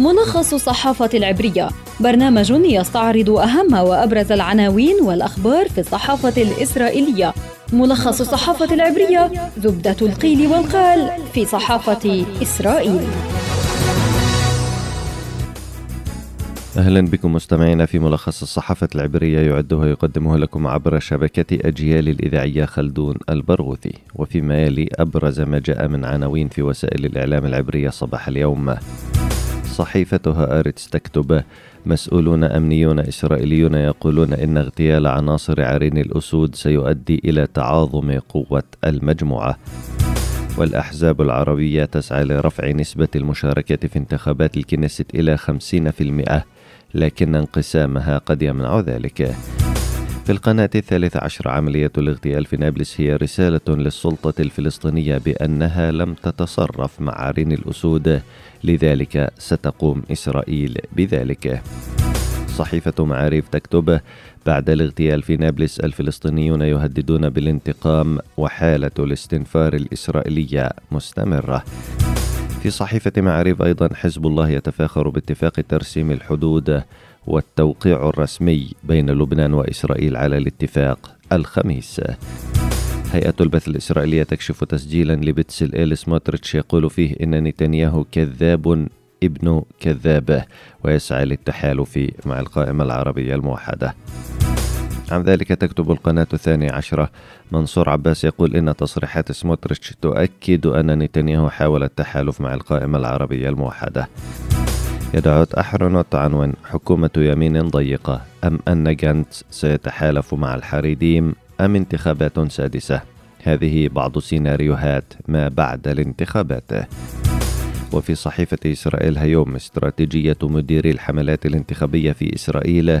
ملخص الصحافة العبرية. برنامج يستعرض أهم وأبرز العناوين والأخبار في الصحافة الإسرائيلية. ملخص الصحافة العبرية زبدة القيل والقال في صحافة إسرائيل. أهلا بكم مستمعينا في ملخص الصحافة العبرية يعده ويقدمه لكم عبر شبكة أجيال الإذاعية خلدون البرغوثي. وفيما يلي أبرز ما جاء من عناوين في وسائل الإعلام العبرية صباح اليوم. صحيفة هآرتس تكتب مسؤولون أمنيون إسرائيليون يقولون إن اغتيال عناصر عرين الأسود سيؤدي إلى تعاظم قوة المجموعة. والأحزاب العربية تسعى لرفع نسبة المشاركة في انتخابات الكنيست إلى 50% لكن انقسامها قد يمنع ذلك. في القناة الثالثة عشر عملية الاغتيال في نابلس هي رسالة للسلطة الفلسطينية بأنها لم تتصرف مع عرين الأسود. لذلك ستقوم إسرائيل بذلك. صحيفة معاريف تكتب بعد الاغتيال في نابلس الفلسطينيون يهددون بالانتقام وحالة الاستنفار الإسرائيلية مستمرة. في صحيفة معاريف أيضا حزب الله يتفاخر باتفاق ترسيم الحدود والتوقيع الرسمي بين لبنان وإسرائيل على الاتفاق الخميس. هيئة البث الإسرائيلية تكشف تسجيلا لبتسل إيل سموتريتش يقول فيه إن نتنياهو كذاب ابن كذابة ويسعى للتحالف مع القائمة العربية الموحدة. عن ذلك تكتب القناة الثانية عشرة منصور عباس يقول إن تصريحات سموتريتش تؤكد أن نتنياهو حاول التحالف مع القائمة العربية الموحدة. يدعوت أحرنوت عنوان حكومة يمين ضيقة. أم أن جانت سيتحالف مع الحريديم؟ أم انتخابات سادسة؟ هذه بعض سيناريوهات ما بعد الانتخابات. وفي صحيفة إسرائيل هيوم استراتيجية مديري الحملات الانتخابية في إسرائيل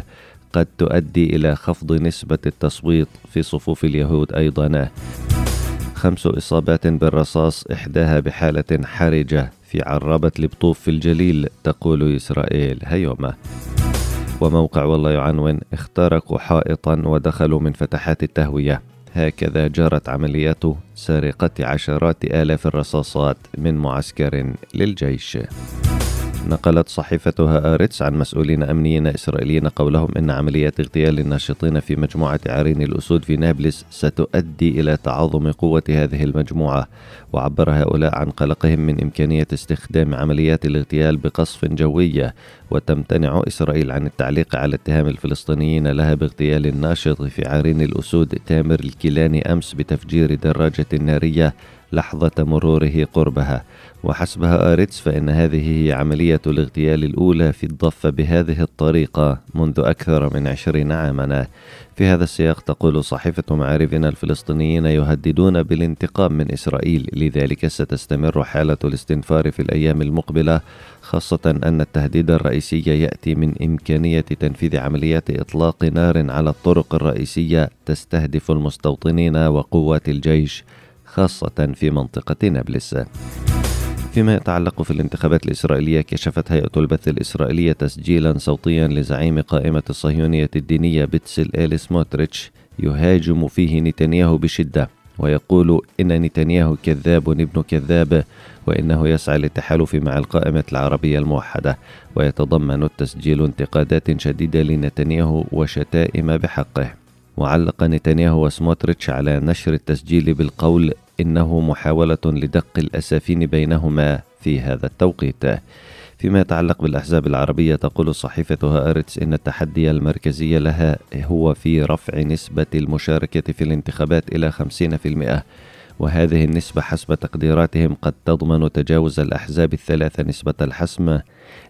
قد تؤدي إلى خفض نسبة التصويت في صفوف اليهود أيضا. خمس إصابات بالرصاص إحداها بحالة حرجة. في عرابة لبطوف في الجليل تقول إسرائيل هيومة. وموقع والله يعنون اخترقوا حائطا ودخلوا من فتحات التهوية. هكذا جرت عمليات سرقة عشرات آلاف الرصاصات من معسكر للجيش. نقلت صحيفة هآرتس عن مسؤولين أمنيين إسرائيليين قولهم إن عمليات اغتيال الناشطين في مجموعة عرين الأسود في نابلس ستؤدي إلى تعاظم قوة هذه المجموعة. وعبر هؤلاء عن قلقهم من إمكانية استخدام عمليات الاغتيال بقصف جوي وتمتنع إسرائيل عن التعليق على اتهام الفلسطينيين لها باغتيال الناشط في عرين الأسود تامر الكيلاني أمس بتفجير دراجة نارية لحظة مروره قربها. وحسبها آريتس فإن هذه هي عملية الاغتيال الأولى في الضفة بهذه الطريقة منذ أكثر من عشرين عاما. في هذا السياق تقول صحيفة معارفنا الفلسطينيين يهددون بالانتقام من إسرائيل لذلك ستستمر حالة الاستنفار في الأيام المقبلة خاصة أن التهديد الرئيسي يأتي من إمكانية تنفيذ عمليات إطلاق نار على الطرق الرئيسية تستهدف المستوطنين وقوات الجيش. خاصة في منطقة نابلس. فيما يتعلق في الانتخابات الإسرائيلية كشفت هيئة البث الإسرائيلية تسجيلا صوتيا لزعيم قائمة الصهيونية الدينية بتسل إيليس موتريتش يهاجم فيه نتنياهو بشدة ويقول إن نتنياهو كذاب ابن كذاب وإنه يسعى للتحالف مع القائمة العربية الموحدة. ويتضمن التسجيل انتقادات شديدة لنتنياهو وشتائم بحقه. وعلق نتنياهو وسموتريتش على نشر التسجيل بالقول إنه محاولة لدق الأسافين بينهما في هذا التوقيت. فيما يتعلق بالأحزاب العربية تقول صحيفتها أرتس إن التحدي المركزي لها هو في رفع نسبة المشاركة في الانتخابات إلى 50% وهذه النسبة حسب تقديراتهم قد تضمن تجاوز الأحزاب الثلاثة نسبة الحسم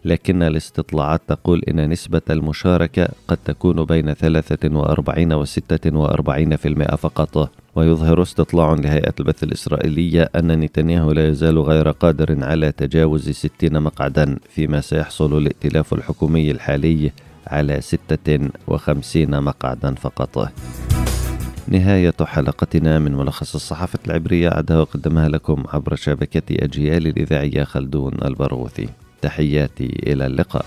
لكن الاستطلاعات تقول إن نسبة المشاركة قد تكون بين 43 و 46% فقط. ويظهر استطلاع لهيئة البث الإسرائيلية أن نتنياهو لا يزال غير قادر على تجاوز 60 مقعدا فيما سيحصل الائتلاف الحكومي الحالي على 56 مقعدا فقط. نهاية حلقتنا من ملخص الصحافة العبرية أعدها وقدمها لكم عبر شبكة أجيال الإذاعية خلدون البرغوثي تحياتي إلى اللقاء.